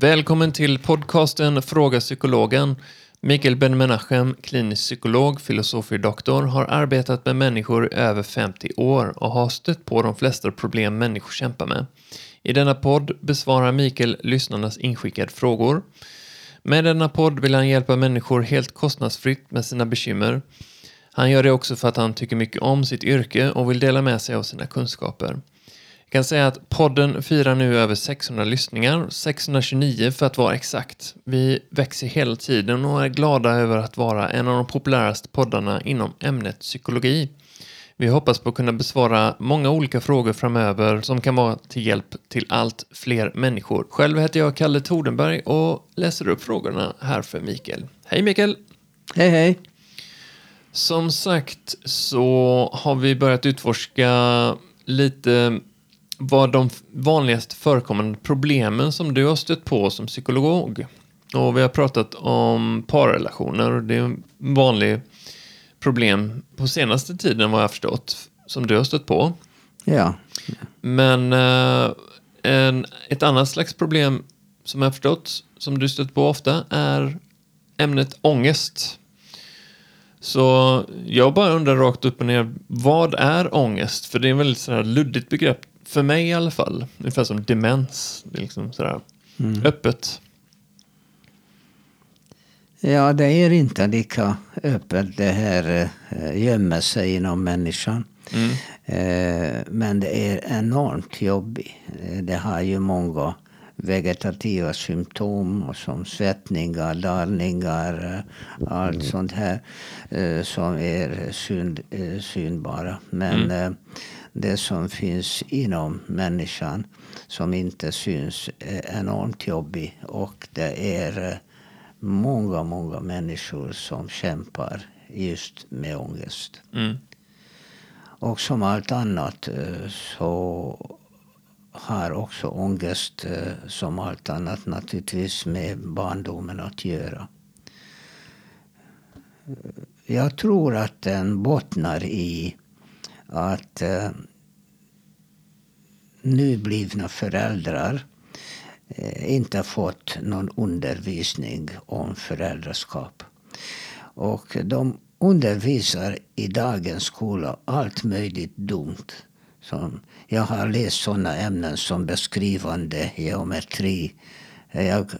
Välkommen till podcasten Fråga Psykologen. Mikael Ben-Menachem, klinisk psykolog, filosofie doktor, har arbetat med människor i över 50 år och har stött på de flesta problem människor kämpar med. I denna podd besvarar Mikael lyssnarnas inskickade frågor. Med denna podd vill han hjälpa människor helt kostnadsfritt med sina bekymmer. Han gör det också för att han tycker mycket om sitt yrke och vill dela med sig av sina kunskaper. Jag kan säga att podden firar nu över 600 lyssningar, 629 för att vara exakt. Vi växer hela tiden och är glada över att vara en av de populäraste poddarna inom ämnet psykologi. Vi hoppas på att kunna besvara många olika frågor framöver som kan vara till hjälp till allt fler människor. Själv heter jag Kalle Tordenberg och läser upp frågorna här för Mikael. Hej Mikael! Hej hej! Som sagt så har vi börjat utforska lite vad de vanligast förekommande problemen som du har stött på som psykolog. Och vi har pratat om parrelationer. Det är en vanlig problem på senaste tiden vad jag förstått som du har stött på. Ja. Men eh, en, ett annat slags problem som jag förstått som du stött på ofta är ämnet ångest. Så jag bara undrar rakt upp och ner, vad är ångest? För det är en väldigt sådär luddigt begrepp, för mig i alla fall. Ungefär som demens, det är liksom sådär öppet. ja, det är inte lika öppet. Det här eh, gömmer sig inom människan. Mm. Eh, men det är enormt jobbigt. Eh, Det har ju många vegetativa symptom som svettningar, dalningar, eh, allt sånt här eh, som är syn, eh, synbara. Men eh, det som finns inom människan som inte syns är enormt jobbigt och det är många, många människor som kämpar just med ångest. Mm. Och som allt annat så har också ångest eh, som allt annat naturligtvis med barndomen att göra. Eh, jag tror att den bottnar i att eh, nyblivna föräldrar eh, inte har fått någon undervisning om föräldraskap. Och de undervisar i dagens skola allt möjligt dumt. Som, jag har läst sådana ämnen som beskrivande geometri. Jag,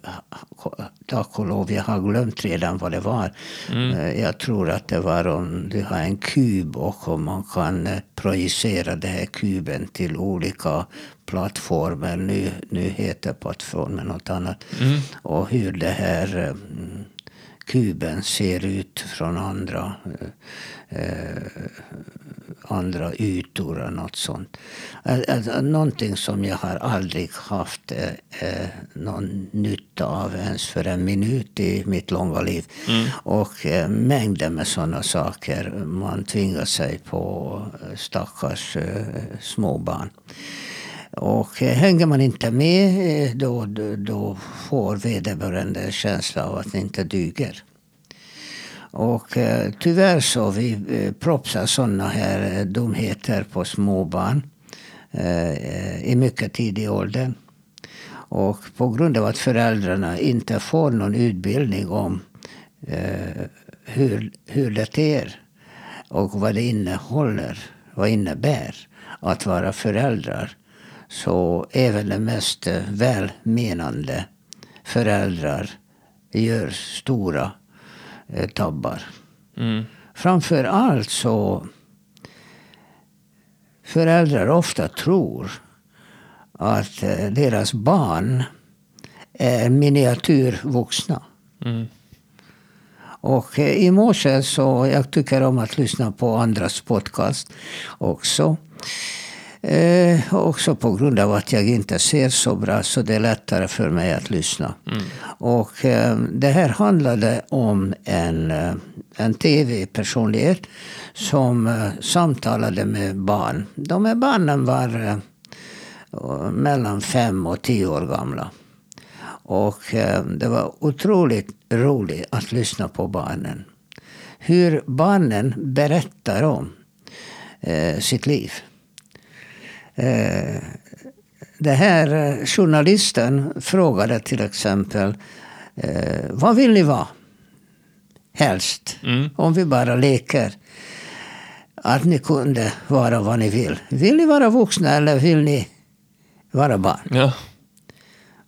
tack och lov, jag har glömt redan vad det var. Eh, Jag tror att det var om du har en kub och om man kan eh, projicera den här kuben till olika plattformar. Nu, nu heter plattformen något annat. Och hur det här eh, mm, kuben ser ut från andra, eh, andra ytor och något sånt. Alltså, någonting som jag har aldrig haft eh, eh, någon nytta av ens för en minut i mitt långa liv. Och eh, mängder med sådana saker. Man tvingar sig på eh, stackars eh, småbarn. Och eh, hänger man inte med eh, då, då, då får vederbörande känsla av att det inte duger. Och eh, tyvärr så vi eh, propsar sådana här eh, dumheter på småbarn eh, i mycket tidig ålder. Och på grund av att föräldrarna inte får någon utbildning om eh, hur, hur det är och vad det innehåller, vad innebär att vara föräldrar. Så även de mest välmenande föräldrar gör stora eh, tabbar. Mm. Framför allt så föräldrar ofta tror att eh, deras barn är miniatyrvuxna. Mm. Och eh, i morse så, jag tycker om att lyssna på andras podcast också. Eh, också på grund av att jag inte ser så bra så det är lättare för mig att lyssna. Och eh, det här handlade om en, eh, en tv-personlighet som eh, samtalade med barn. De här barnen var eh, mellan fem och tio år gamla. Och eh, det var otroligt roligt att lyssna på barnen. Hur barnen berättar om sitt liv. Eh, det här eh, journalisten frågade till exempel eh, vad vill ni vara? Helst. Mm. Om vi bara leker. Att ni kunde vara vad ni vill. Vill ni vara vuxna eller vill ni vara barn? Ja.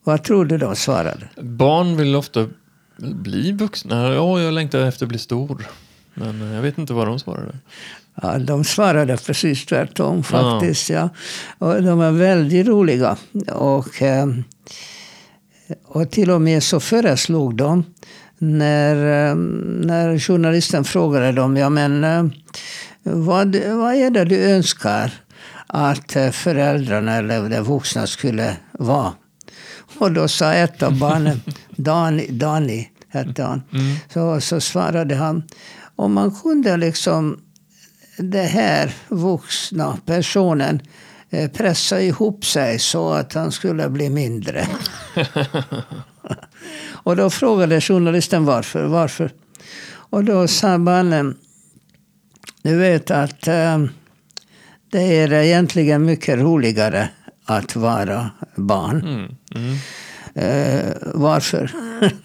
Vad tror du de svarade? Barn vill ofta bli vuxna. Ja, jag längtar efter att bli stor. Men eh, jag vet inte vad de svarade. Ja, de svarade precis tvärtom faktiskt. Ja. Och de var väldigt roliga. Och, eh, och till och med så föreslog de när, eh, när journalisten frågade dem, ja men vad, vad är det du önskar att föräldrarna eller de vuxna skulle vara? Och då sa ett av barnen, Dani, Dani hette han, så, så svarade han, om man kunde liksom det här vuxna personen eh, pressa ihop sig så att han skulle bli mindre. och då frågade journalisten varför. varför? Och då sa mannen, du vet att eh, det är egentligen mycket roligare att vara barn. Mm. Mm. Eh, varför?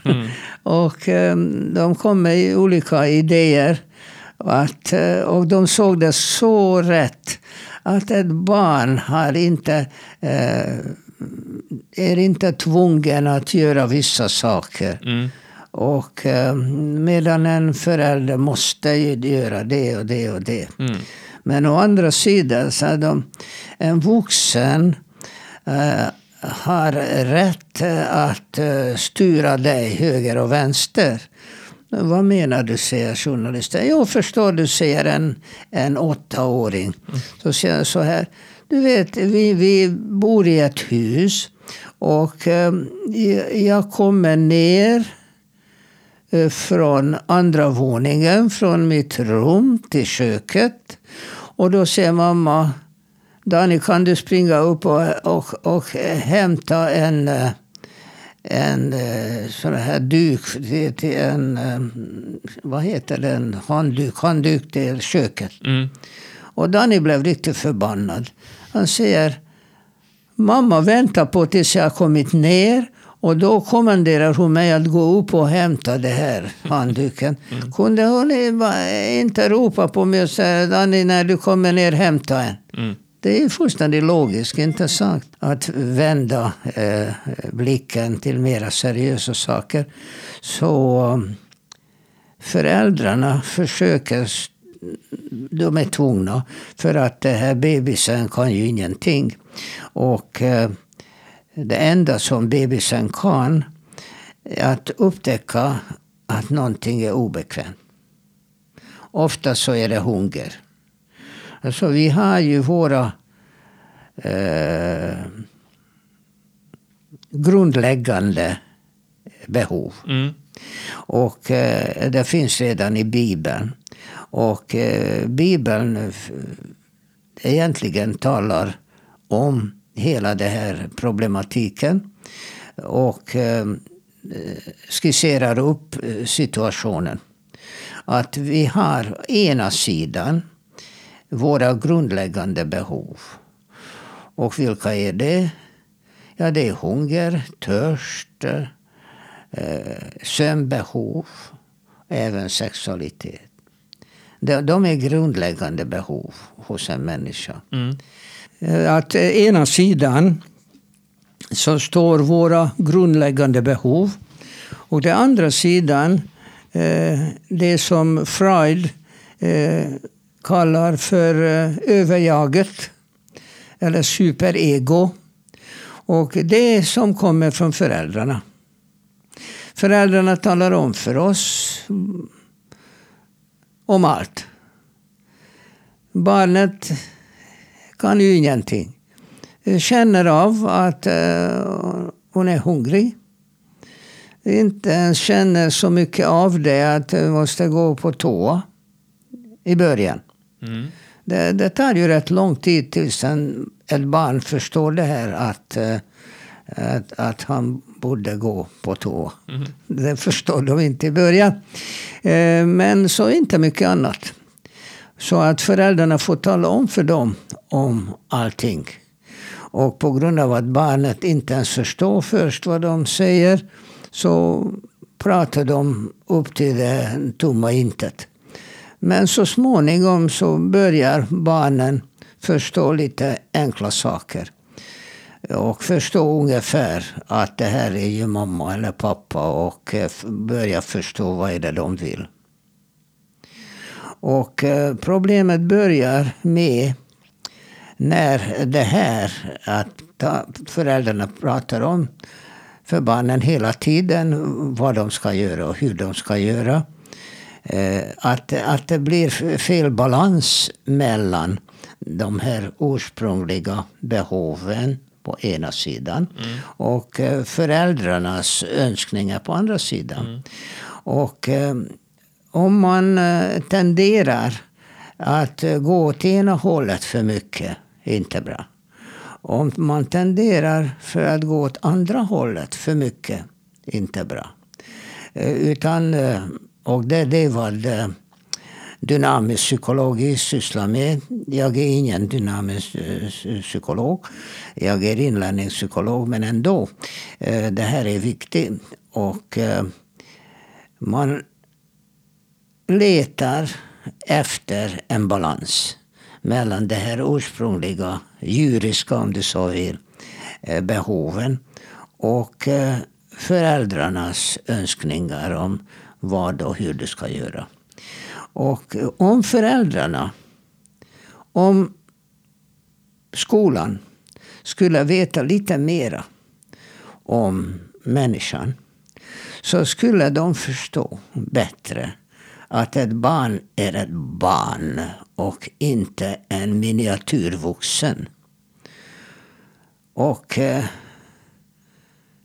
och eh, de kom med olika idéer. Att, eh, och de såg det så rätt. Att ett barn har inte, eh, är inte tvungen att göra vissa saker. Mm. Och medan en förälder måste göra det och det och det. Mm. Men å andra sidan så är de, en vuxen har rätt att eh, styra dig höger och vänster. Vad menar du, säger journalisten. Jag förstår, du säger en, en åttaåring. Så säger jag så här. Du vet, vi, vi bor i ett hus. Och eh, jag kommer ner eh, från andra våningen, från mitt rum till köket. Och då säger mamma, Dani kan du springa upp och, och, och hämta en, eh, en eh, sån här duk till, en, eh, vad heter den, handduk, handduk till köket. Mm. Och Danny blev riktigt förbannad. Han säger, mamma väntar på tills jag har kommit ner. Och då kommenderar hon mig att gå upp och hämta det här handduken. Kunde hon inte ropa på mig och säga, Danny när du kommer ner, hämta en. Mm. Det är fullständigt logiskt, inte sant? Att vända eh, blicken till mera seriösa saker. Så föräldrarna försöker, de är tvungna. För att den här bebisen kan ju ingenting. Och eh, det enda som bebisen kan är att upptäcka att någonting är obekvämt. Ofta så är det hunger. Alltså vi har ju våra eh, grundläggande behov. Mm. Och eh, det finns redan i Bibeln. Och eh, Bibeln egentligen talar om hela den här problematiken. Och eh, skisserar upp eh, situationen. Att vi har ena sidan våra grundläggande behov. Och vilka är det? Ja, det är hunger, törst, eh, sömnbehov, även sexualitet. De, de är grundläggande behov hos en människa. Mm. Eh, Att eh, ena sidan så står våra grundläggande behov. Och den andra sidan, det som Freud kallar för överjaget. Eller superego. Och det som kommer från föräldrarna. Föräldrarna talar om för oss om allt. Barnet kan ju ingenting. Känner av att eh, hon är hungrig. Inte ens känner så mycket av det att hon måste gå på toa i början. Mm. Det, det tar ju rätt lång tid tills en, ett barn förstår det här att, eh, att, att han borde gå på toa. Mm. Det förstår de inte i början. Eh, Men så inte mycket annat. Så att föräldrarna får tala om för dem om allting. Och på grund av att barnet inte ens förstår först vad de säger så pratar de upp till det tomma intet. Men så småningom så börjar barnen förstå lite enkla saker. Och förstå ungefär att det här är ju mamma eller pappa och eh, börja förstå vad är det de vill. Och eh, problemet börjar med när det här att föräldrarna pratar om för barnen hela tiden vad de ska göra och hur de ska göra. Eh, att, att det blir fel balans mellan de här ursprungliga behoven på ena sidan mm. och eh, föräldrarnas önskningar på andra sidan. Mm. Och eh, om man tenderar att gå åt ena hållet för mycket, inte bra. Om man tenderar för att gå åt andra hållet för mycket, inte bra. Utan och det, det är vad eh, dynamisk psykologi sysslar med. Jag är ingen dynamisk eh, psykolog. Jag är inlärningspsykolog, men ändå. Eh, det här är viktigt. Och man letar efter en balans mellan det här ursprungliga, djuriska om du så vill, behoven och föräldrarnas önskningar om vad och hur du ska göra. Och eh, om föräldrarna, om skolan skulle veta lite mera om människan så skulle de förstå bättre att ett barn är ett barn och inte en miniatyrvuxen. Och eh,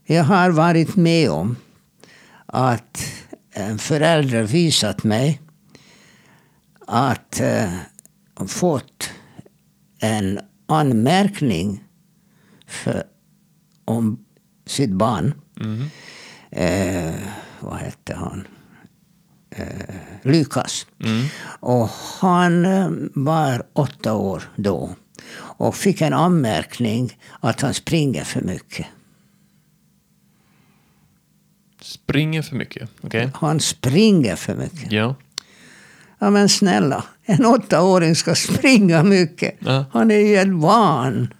jag har varit med om att en förälder visat mig att eh, fått en anmärkning för, om sitt barn. Mm. Eh, vad hette han? Eh, Lukas. Mm. Och han eh, var åtta år då. Och fick en anmärkning att han springer för mycket. Springer för mycket? Okay. Han springer för mycket. Ja. Ja men snälla, en åttaåring ska springa mycket. Ja. Han är ju ett barn.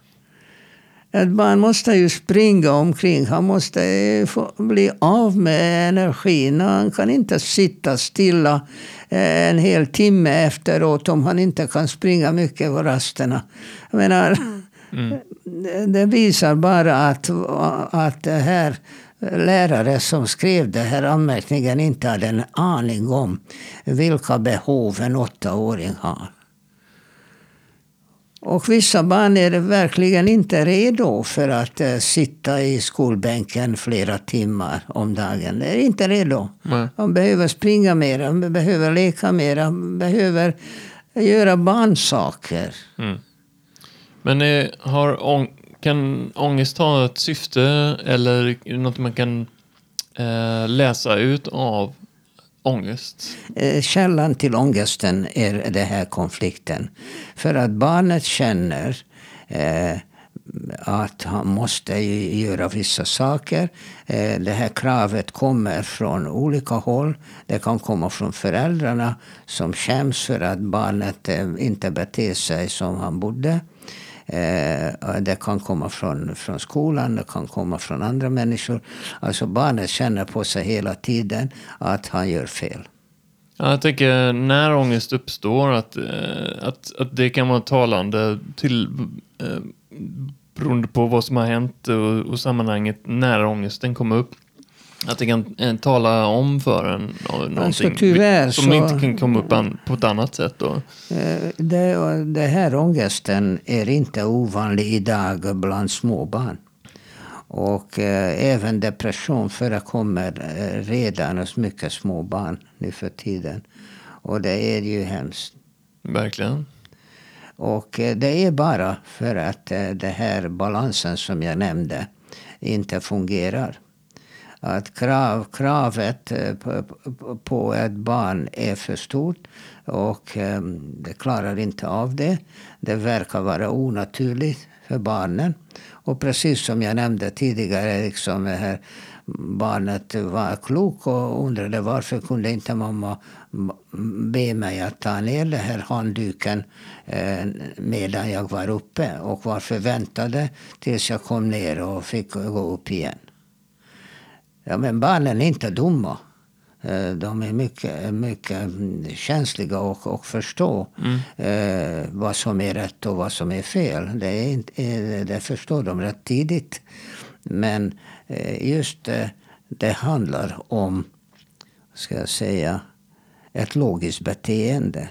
Ett barn måste ju springa omkring. Han måste bli av med energin. Han kan inte sitta stilla eh, en hel timme efteråt om han inte kan springa mycket på rasterna. Jag menar, mm. det visar bara att, att det här lärare som skrev den här anmärkningen inte hade en aning om vilka behov en åttaåring har. Och vissa barn är verkligen inte redo för att uh, sitta i skolbänken flera timmar om dagen. De är inte redo. Nej. De behöver springa mer, de behöver leka mer, de behöver göra barnsaker. Mm. Men eh, har kan ångest ha ett syfte eller något man kan eh, läsa ut av ångest? Eh, källan till ångesten är den här konflikten. För att barnet känner eh, att han måste göra vissa saker. Eh, det här kravet kommer från olika håll. Det kan komma från föräldrarna som skäms för att barnet eh, inte beter sig som han borde. Eh, det kan komma från, från skolan, det kan komma från andra människor. Alltså barnet känner på sig hela tiden att han gör fel. Ja, jag tänker när ångest uppstår att, eh, att, att det kan vara talande till eh, beroende på vad som har hänt och, och sammanhanget när ångesten kommer upp. Att det kan eh, tala om för en någonting alltså, tyvärr, som så, inte kan komma upp an, på ett annat sätt. Då. Eh, det, det här ångesten är inte ovanlig idag bland småbarn. Och eh, även depression förekommer eh, redan hos mycket småbarn nu för tiden. Och det är ju hemskt. Verkligen. Och eh, det är bara för att eh, den här balansen som jag nämnde inte fungerar att krav, kravet eh, på, ett barn är för stort och ehm, det klarar inte av det. Det verkar vara onaturligt för barnen. Och precis som jag nämnde tidigare, liksom det här barnet var klok och undrade varför kunde inte mamma be mig att ta ner den här handduken eh, medan jag var uppe och varför väntade tills jag kom ner och fick gå upp igen. Ja, men barnen är inte dumma. Eh, de är mycket, mycket känsliga och, och förstår mm. eh, vad som är rätt och vad som är fel. Det, är inte, eh, det förstår de rätt tidigt. Men just eh, det handlar om, ska jag säga, ett logiskt beteende.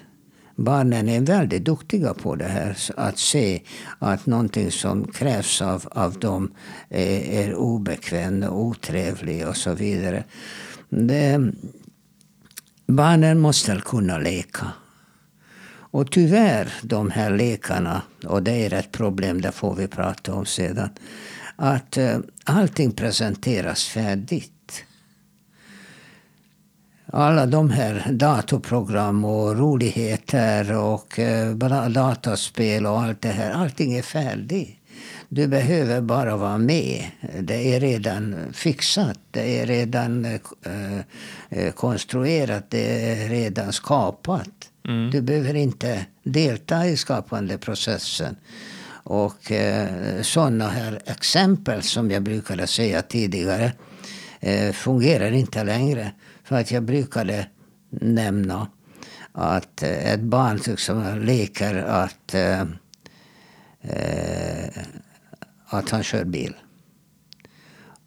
Barnen är väldigt duktiga på det här. Att se att någonting som krävs av, av dem är, är obekvämt och otrevligt och så vidare. Det, barnen måste kunna leka. Och tyvärr, de här lekarna, och det är ett problem, det får vi prata om sedan, att eh, allting presenteras färdigt alla de här datorprogram och roligheter och uh, dataspel och allt det här. Allting är färdigt. Du behöver bara vara med. Det är redan fixat. Det är redan uh, konstruerat. Det är redan skapat. Mm. Du behöver inte delta i skapandeprocessen. Och eh, sådana här exempel som jag brukade säga tidigare eh, fungerar inte längre. För att jag brukade nämna att eh, ett barn liksom leker att, eh, eh, att han kör bil.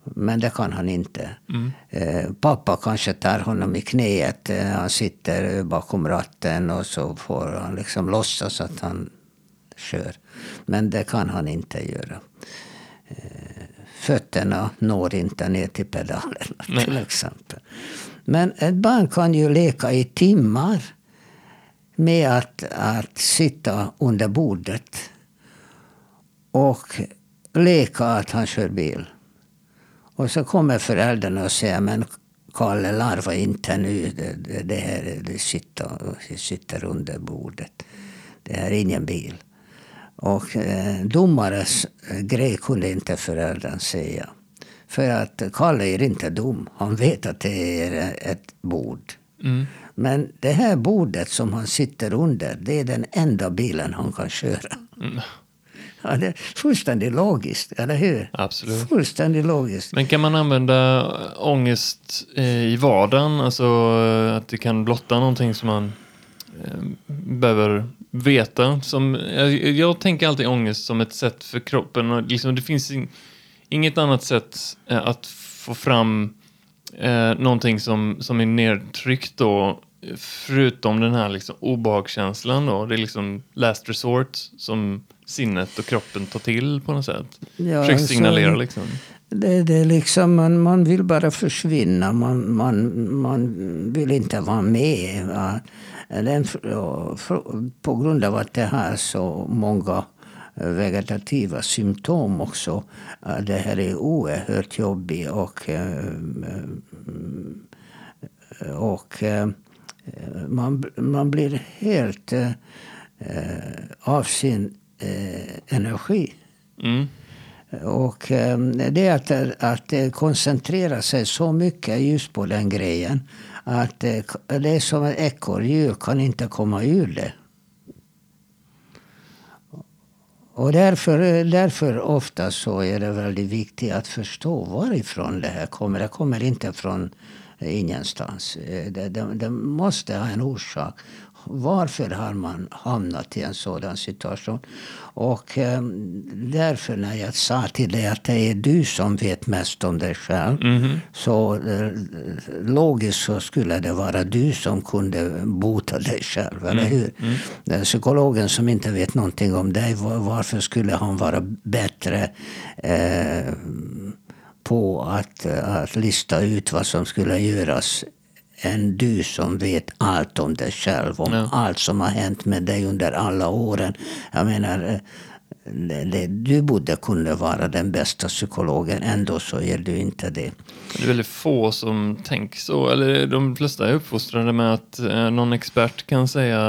Men det kan han inte. Mm. Eh, pappa kanske tar honom i knät. Eh, han sitter bakom ratten och så får han liksom låtsas att han kör. Men det kan han inte göra. Eh, fötterna når inte ner till pedalerna Nej. till exempel. Men ett barn kan ju leka i timmar med att, att sitta under bordet och leka att han kör bil. Och så kommer föräldrarna och säger men Kalle, larva inte nu. Det, det, det här det sitter, sitter under bordet. Det här är ingen bil. Och eh, domares grej kunde inte föräldern säga. För att Kalle är inte dum. Han vet att det är ett bord. Mm. Men det här bordet som han sitter under, det är den enda bilen han kan köra. Mm. Ja, det är fullständigt logiskt, eller hur? Absolut. Fullständigt logiskt. Men kan man använda ångest eh, i vardagen? Alltså eh, att det kan blotta någonting som man eh, behöver veta? Som, jag, jag tänker alltid ångest som ett sätt för kroppen. Liksom, det finns inget annat sätt att få fram eh, någonting som, som är nedtryckt då, förutom den här liksom obehagskänslan då. Det är liksom last resort som sinnet och kroppen tar till på något sätt. Ja, Försöker alltså, signalera liksom. Det, det är liksom, man, man vill bara försvinna. Man, man, man vill inte vara med. Va? Den, på grund av att det har så många vegetativa symptom också. Det här är oerhört jobbigt och, eh, och eh, man, man blir helt eh, av sin energi. Mm. Och det är att, att koncentrera sig så mycket just på den grejen. Att det är som ett ekorrhjul kan inte komma ur det. Och därför, därför ofta så är det väldigt viktigt att förstå varifrån det här kommer. Det kommer inte från ingenstans. Eh, det, det, det måste ha en orsak. Varför har man hamnat i en sådan situation? Och eh, därför när jag sa till dig att det är du som vet mest om dig själv. Mm. Så eh, logiskt så skulle det vara du som kunde bota dig själv, eller mm. hur? Mm. Den psykologen som inte vet någonting om dig, varför skulle han vara bättre eh, på att, att lista ut vad som skulle göras än du som vet allt om dig själv, om ja. allt som har hänt med dig under alla åren. Jag menar, det, du borde kunna vara den bästa psykologen, ändå så är du inte det. Det är väldigt få som tänker så, eller de flesta är uppfostrade med att eh, någon expert kan säga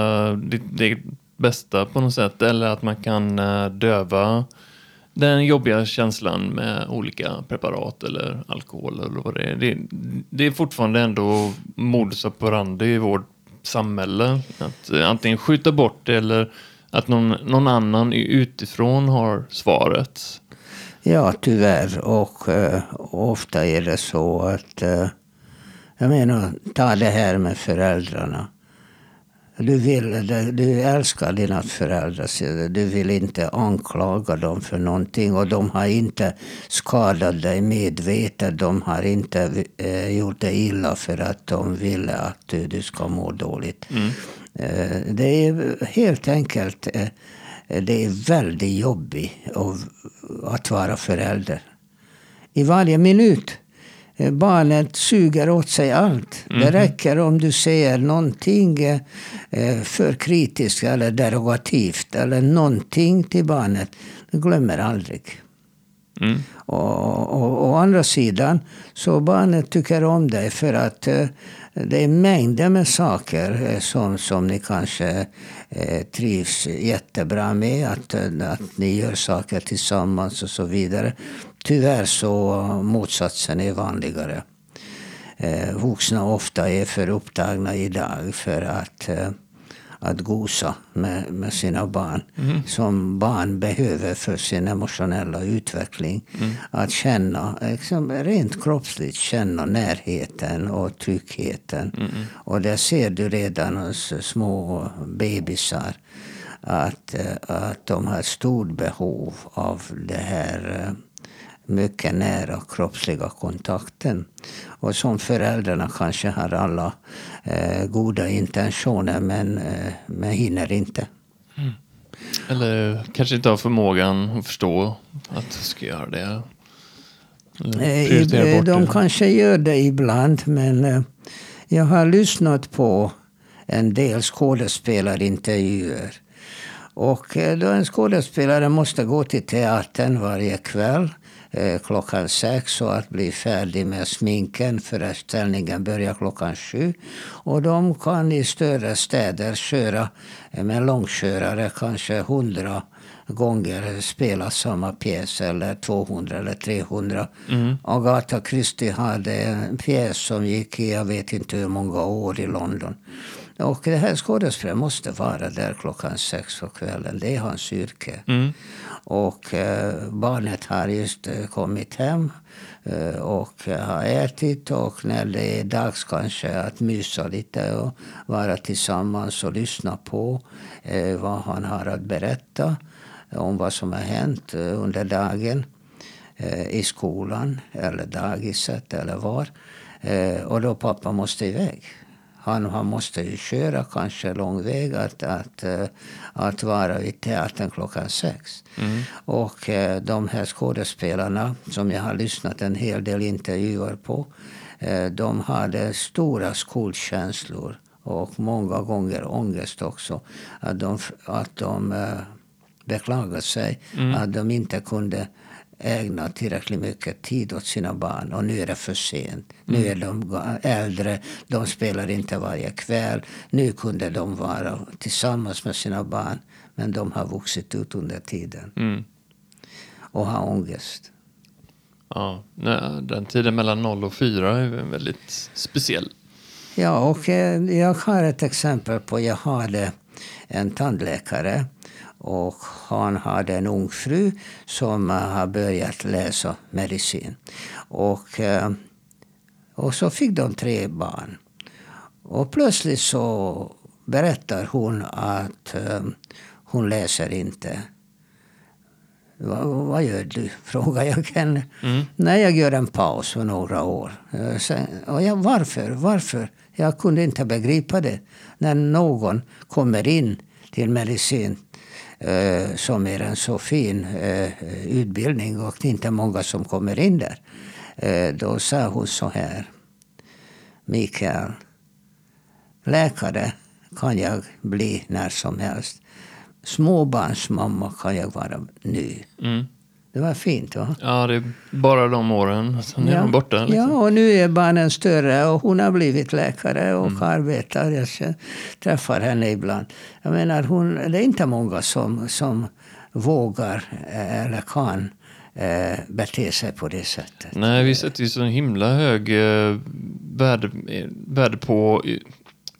det, det bästa på något sätt, eller att man kan eh, döva den jobbiga känslan med olika preparat eller alkohol eller vad det är. Det, det är fortfarande ändå modus operandi i vårt samhälle. Att eh, antingen skjuta bort det eller att någon, någon annan utifrån har svaret. Ja, tyvärr. Och uh, ofta är det så att... Uh, jag menar, ta det här med föräldrarna. Du, vill, du älskar dina föräldrar. Du vill inte anklaga dem för någonting. Och de har inte skadat dig medvetet. De har inte eh, gjort dig illa för att de ville att du, du ska må dåligt. Mm. Eh, det är helt enkelt eh, det är väldigt jobbigt att vara förälder. I varje minut barnet suger åt sig allt. Mm. Det mhm. räcker om du säger någonting eh, för kritiskt eller derogativt eller någonting till barnet. Det glömmer aldrig. Mm. Och, och, å andra sidan, så barnet tycker om dig för att eh, det är mängder med saker som, som ni kanske eh, trivs jättebra med. Att, att ni gör saker tillsammans och så vidare. Tyvärr så motsatsen är vanligare. Eh, vuxna ofta är för upptagna idag för att, eh, att gosa med, med sina barn. Mm. Som barn behöver för sin emotionella utveckling. Mm. Att känna, liksom, rent kroppsligt känna närheten och tryggheten. Mm. Och det ser du redan hos små bebisar. Att, eh, att de har stort behov av det här eh, mycket nära kroppsliga kontakten. Och som föräldrarna kanske har alla eh, goda intentioner men, eh, men hinner inte. Mm. Eller kanske inte har förmågan att förstå att de ska göra det. Eh, de kanske gör det ibland men eh, jag har lyssnat på en del skådespelarintervjuer. Och eh, då en skådespelare måste gå till teatern varje kväll klockan sex och att bli färdig med sminken. Föreställningen börjar klockan sju. Och de kan i större städer köra med långkörare kanske hundra gånger spela samma pjäs eller 200 eller 300. Mm. Agatha Christie hade en pjäs som gick i jag vet inte hur många år i London. Och det här skådespelaren måste vara där klockan sex på kvällen. Det är hans yrke. Mm. Och eh, barnet har just eh, kommit hem eh, och har ätit. Och när det är dags kanske att mysa lite och vara tillsammans och lyssna på eh, vad han har att berätta om vad som har hänt eh, under dagen eh, i skolan eller dagiset eller var. Och då pappa måste iväg. Han, han måste ju köra kanske lång väg att, att, eh, att vara vid teatern klockan sex. Mm. Och eh, de här skådespelarna som jag har lyssnat en hel del intervjuer på. Eh, de hade stora skuldkänslor och många gånger ångest också. Att de, att de beklagade sig mm. att de inte kunde ägna tillräckligt mycket tid åt sina barn. Och nu är det för sent. Nu mm. är de äldre, de spelar inte varje kväll. Nu kunde de vara tillsammans med sina barn. Men de har vuxit ut under tiden. Mm. Och har ångest. Ja, den tiden mellan 0 och 4 är väldigt speciell. Ja, och eh, jag har ett exempel på, jag hade en tandläkare och han hade en ung fru som eh, har börjat läsa medicin. Och, eh, och så fick de tre barn. Och plötsligt så berättar hon att eh, hon läser inte. Va, vad gör du? frågar jag henne. Mm. Nej, jag gör en paus för några år. Sen, och jag, varför? Varför? Jag kunde inte begripa det. När någon kommer in till medicin Eh, som är en så fin eh, utbildning och det är inte många som kommer in där. Eh, då sa hon så här. Mikael, läkare kan jag bli när som helst. småbarnsmamma kan jag vara nu. Mm. Det var fint va? Ja, det är bara de åren. Sen är de borta. Liksom. Ja, och nu är barnen större och hon har blivit läkare och mm. arbetar. Jag träffar henne ibland. Jag menar, hon, det är inte många som, som vågar eh, eller kan eh, bete sig på det sättet. Nej, vi sätter ju så himla hög eh, värde, värde på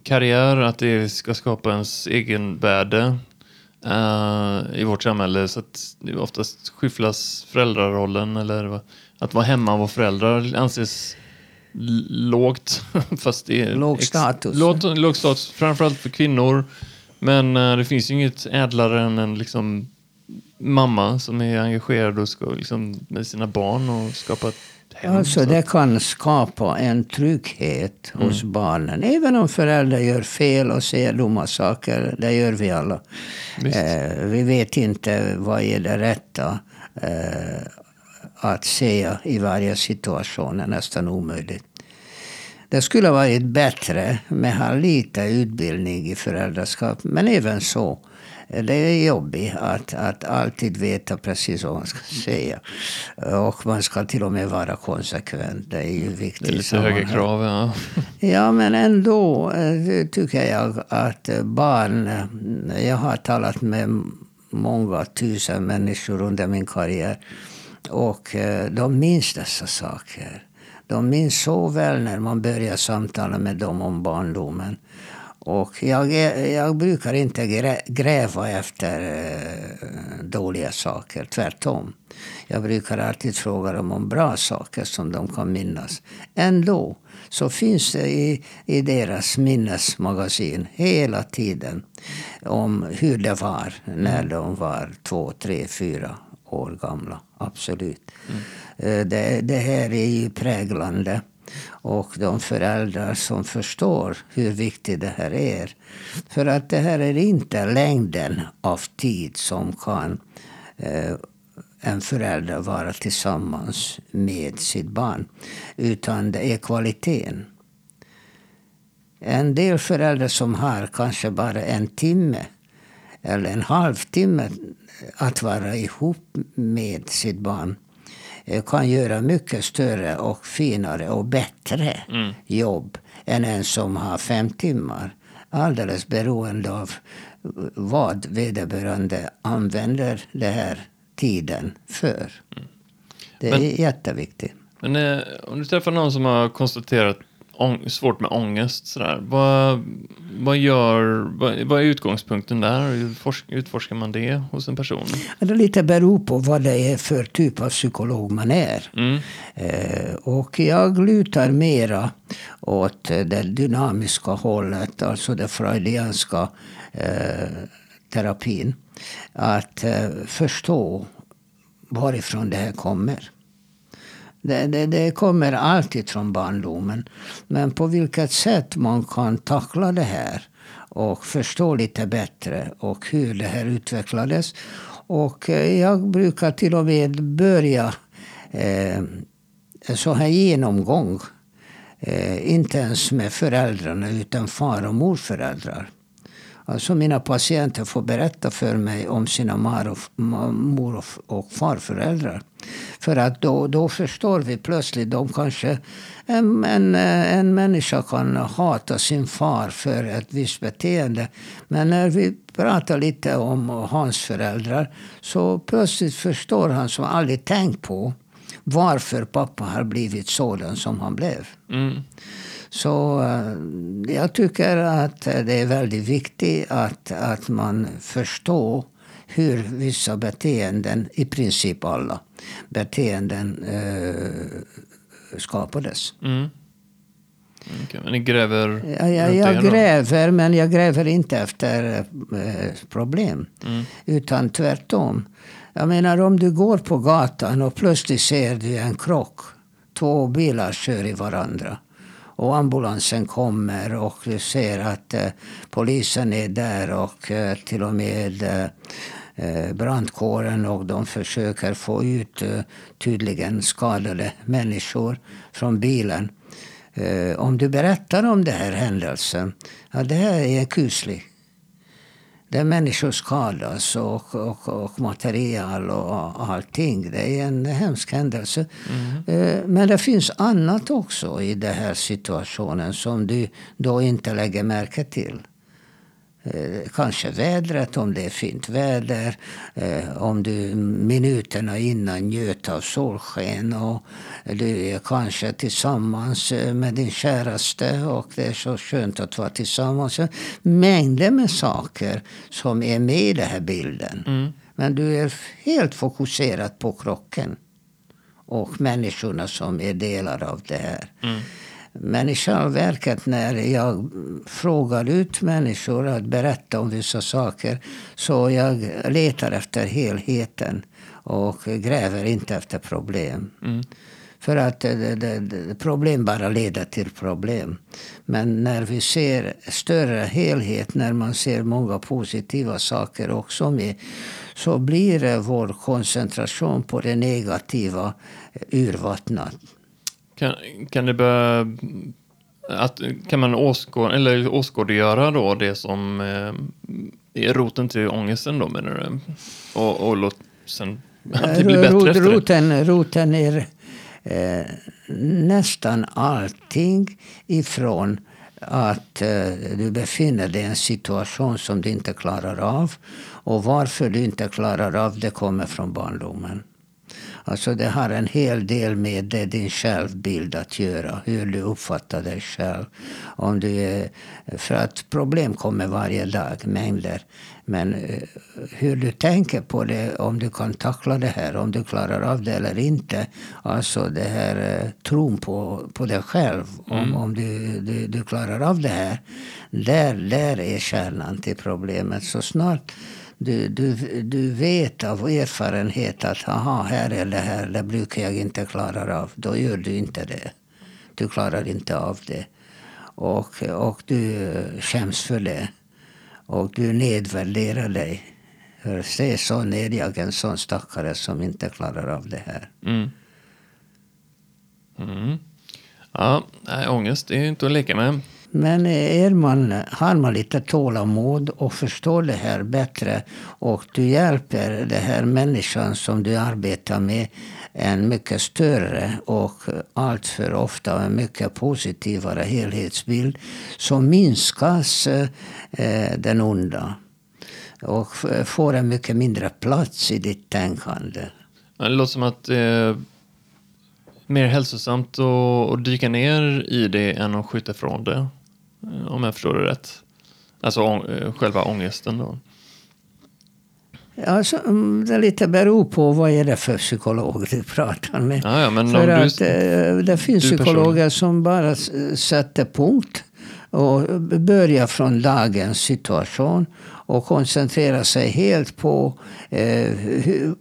karriär, att det ska skapa ens egen värde uh, i vårt samhälle. Så att det oftast skyfflas föräldrarollen eller att vara hemma och vara föräldrar anses lågt. Fast det är låg status. Låg, låg status, framförallt för kvinnor. Men uh, det finns ju inget ädlare än en liksom, mamma som är engagerad och ska, liksom, med sina barn och skapa ett hem. Alltså det kan skapa en trygghet mm. hos barnen. Även om föräldrar gör fel och säger dumma saker. Det gör vi alla. Eh, vi vet inte vad är det rätta eh, att säga i varje situation. är nästan omöjligt. Det skulle varit bättre med ha lite utbildning i föräldraskap. Men även så det är jobbigt att, att alltid veta precis vad man ska säga. Och man ska till och med vara konsekvent. Det är ju viktigt. Det är lite högre krav, ja. Ja, men ändå eh, tycker jag att barn... Jag har talat med många tusen människor under min karriär. Och eh, de minns dessa saker. De minns så väl när man börjar samtala med dem om barndomen. Och jag, jag brukar inte gräva efter eh, dåliga saker, tvärtom. Jag brukar alltid fråga dem om bra saker som de kan minnas. Ändå så finns det i, i deras minnesmagasin hela tiden om hur det var när de var två, tre, fyra år gamla. Absolut. Mm. Eh, det, det här är ju präglande och de föräldrar som förstår hur viktigt det här är. För att det här är inte längden av tid som kan eh, en förälder vara tillsammans med sitt barn. Utan det är kvaliteten. En del föräldrar som har kanske bara en timme eller en halvtimme att vara ihop med sitt barn kan göra mycket större och finare och bättre mm. jobb än en som har fem timmar. Alldeles beroende av vad vederbörande använder den här tiden för. Mm. Det är men, jätteviktigt. Men eh, om du träffar någon som har konstaterat svårt med ångest. Sådär. Vad, vad, gör, vad, vad är utgångspunkten där? Hur utforskar man det hos en person? Det lite beror på vad det är för typ av psykolog man är. Mm. Eh, och jag lutar mera åt det dynamiska hållet, alltså det freudianska eh, terapin. Att eh, förstå varifrån det här kommer. Det, det, det, kommer alltid från barndomen. Men på vilket sätt man kan tackla det här och förstå lite bättre och hur det här utvecklades. Och eh, jag brukar till och med börja eh, en sån här genomgång. Eh, inte ens med föräldrarna utan far och morföräldrar. Alltså mina patienter får berätta för mig om sina mar och, mor och farföräldrar. För att då, då förstår vi plötsligt, de kanske, en, en, eh, en människa kan hata sin far för ett visst beteende. Men när vi pratar lite om hans föräldrar så plötsligt förstår han som aldrig tänkt på varför pappa har blivit sådan som han blev. Mm. Så eh, jag tycker att det är väldigt viktigt att, att man förstår hur vissa beteenden, i princip alla beteenden, eh, skapades. Mm. Okay, men ni gräver ja, ja, Jag gräver, men jag gräver inte efter eh, problem. Mm. Utan tvärtom. Jag menar om du går på gatan och plötsligt ser du en krock. Två bilar kör i varandra och ambulansen kommer och du ser att eh, polisen är där och eh, till och med eh, eh brandkåren och de försöker få ut eh, tydligen skadade människor från bilen. Eh, om du berättar om den här händelsen, ja det här är kusligt där människor skadas och, och, och material och allting. Det är en hemsk händelse. Mm. Men det finns annat också i den här situationen som du då inte lägger märke till. Eh, kanske vädret, om det är fint väder. Eh, om du minuterna innan njöt av solsken. Och du är kanske tillsammans eh, med din käraste och det är så skönt att vara tillsammans. Mängder med saker som är med i den här bilden. Mm. Men du är helt fokuserad på krocken. Och människorna som är delar av det här. Mm. Men i själva verket när jag frågar ut människor att berätta om vissa saker så jag letar efter helheten och gräver inte efter problem. Mm. För att det, det, problem bara leder till problem. Men när vi ser större helhet, när man ser många positiva saker också med, så blir vår koncentration på det negativa urvattnat. Kan, kan det börja... Att, kan man åskåd, eller åskådliggöra då det som eh, är roten till ångesten då menar du? Och, och låt sen att det blir bättre Rot, efter roten, roten är eh, nästan allting ifrån att eh, du befinner dig i en situation som du inte klarar av. Och varför du inte klarar av det kommer från barndomen. Alltså det har en hel del med det, din självbild att göra. Hur du uppfattar dig själv. Om du är, för att problem kommer varje dag, mängder. Men eh, hur du tänker på det, om du kan tackla det här, om du klarar av det eller inte. Alltså det här eh, tron på, på dig själv. Om, mm. om du, du, du klarar av det här. Där, där är kärnan till problemet. Så snart du, du, du vet av erfarenhet att aha, här är det här, det brukar jag inte klara av. Då gör du inte det. Du klarar inte av det. Och, och du skäms för det. Och du nedvärderar dig. För se så är jag en sån stackare som inte klarar av det här. Mm. Mm. Ja, ångest det är inte att leka med. Men är man, har man lite tålamod och förstår det här bättre och du hjälper den här människan som du arbetar med en mycket större och alltför ofta en mycket positivare helhetsbild så minskas eh, den onda och får en mycket mindre plats i ditt tänkande. Det låter som att det är mer hälsosamt att dyka ner i det än att skjuta ifrån det. Eh, om jag förstår det rätt. Alltså äh, själva ångesten då. Alltså, det lite beror på vad är det för psykolog du pratar med. Ja, ja, men för att du, eh, det finns psykologer som bara sätter punkt och börjar från dagens situation och koncentrerar sig helt på eh,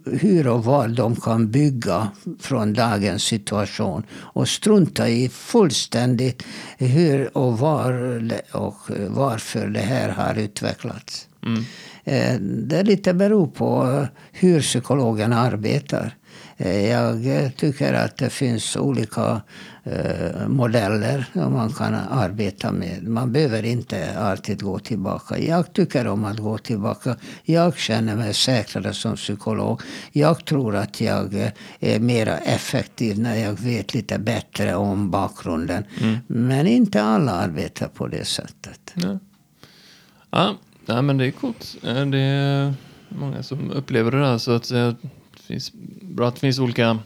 hur, och var de kan bygga från dagens situation. Och strunta i fullständigt hur och var och varför det här har utvecklats. Mm. Eh, det lite beror på hur psykologen arbetar. Eh, jag tycker att det finns olika eh, modeller som man kan arbeta med. Man behöver inte alltid gå tillbaka. Jag tycker om att gå tillbaka. Jag känner mig säkrare som psykolog. Jag tror att jag är mer effektiv när jag vet lite bättre om bakgrunden. Mm. Men inte alla arbetar på det sättet. Ja. Ja, ja, men det är coolt. Det är många som upplever det där. Så att finns, bra att det finns olika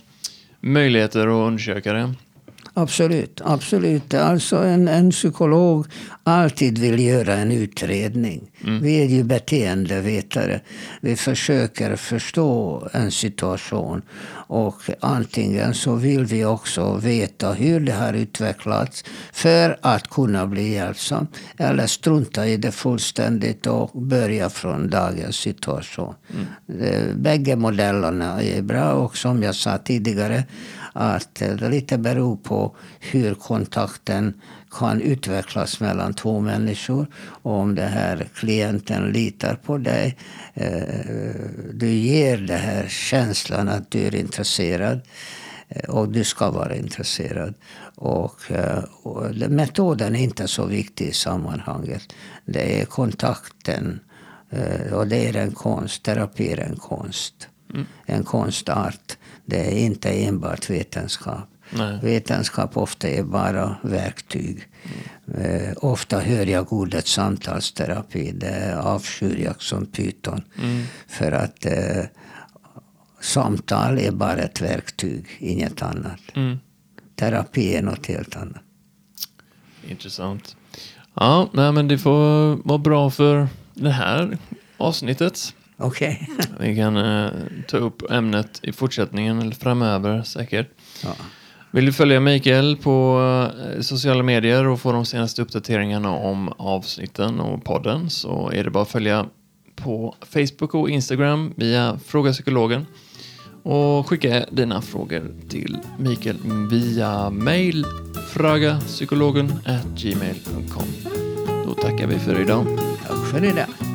möjligheter att undersöka det. Absolut, absolut. Alltså en, en psykolog alltid vill göra en utredning. Mm. Vi är ju beteendevetare. Vi försöker förstå en situation. Och antingen så vill vi också veta hur det har utvecklats för att kunna bli hjälpsam. Eller strunta i det fullständigt och börja från dagens situation. Mm. Bägge modellerna är bra och som jag sa tidigare att det lite beror på hur kontakten kan utvecklas mellan två människor. Och om den här klienten litar på dig. Eh, du ger den här känslan att du är intresserad. Eh, och du ska vara intresserad. Och, eh, och metoden är inte så viktig i sammanhanget. Det är kontakten och det är en konst. Terapi är en konst. Mm. En konstart. Det är inte enbart vetenskap. Nej. Vetenskap ofta är bara verktyg. Eh, ofta hör jag ordet samtalsterapi. Det avskyr jag som pyton. Mm. För att eh, samtal är bara ett verktyg, inget annat. Mm. Terapi är något helt annat. Intressant. Ja, nej, men det får vara bra för det här avsnittet. Okej? Vi kan eh, ta upp ämnet i fortsättningen eller framöver säkert. Ja. Vill du följa Mikael på eh, sociala medier och få de senaste uppdateringarna om avsnitten och podden så är det bara att följa på Facebook och Instagram via Fråga Psykologen och skicka dina frågor till Mikael via mail fragapsykologen gmail.com. Då tackar vi för idag. Tack för idag.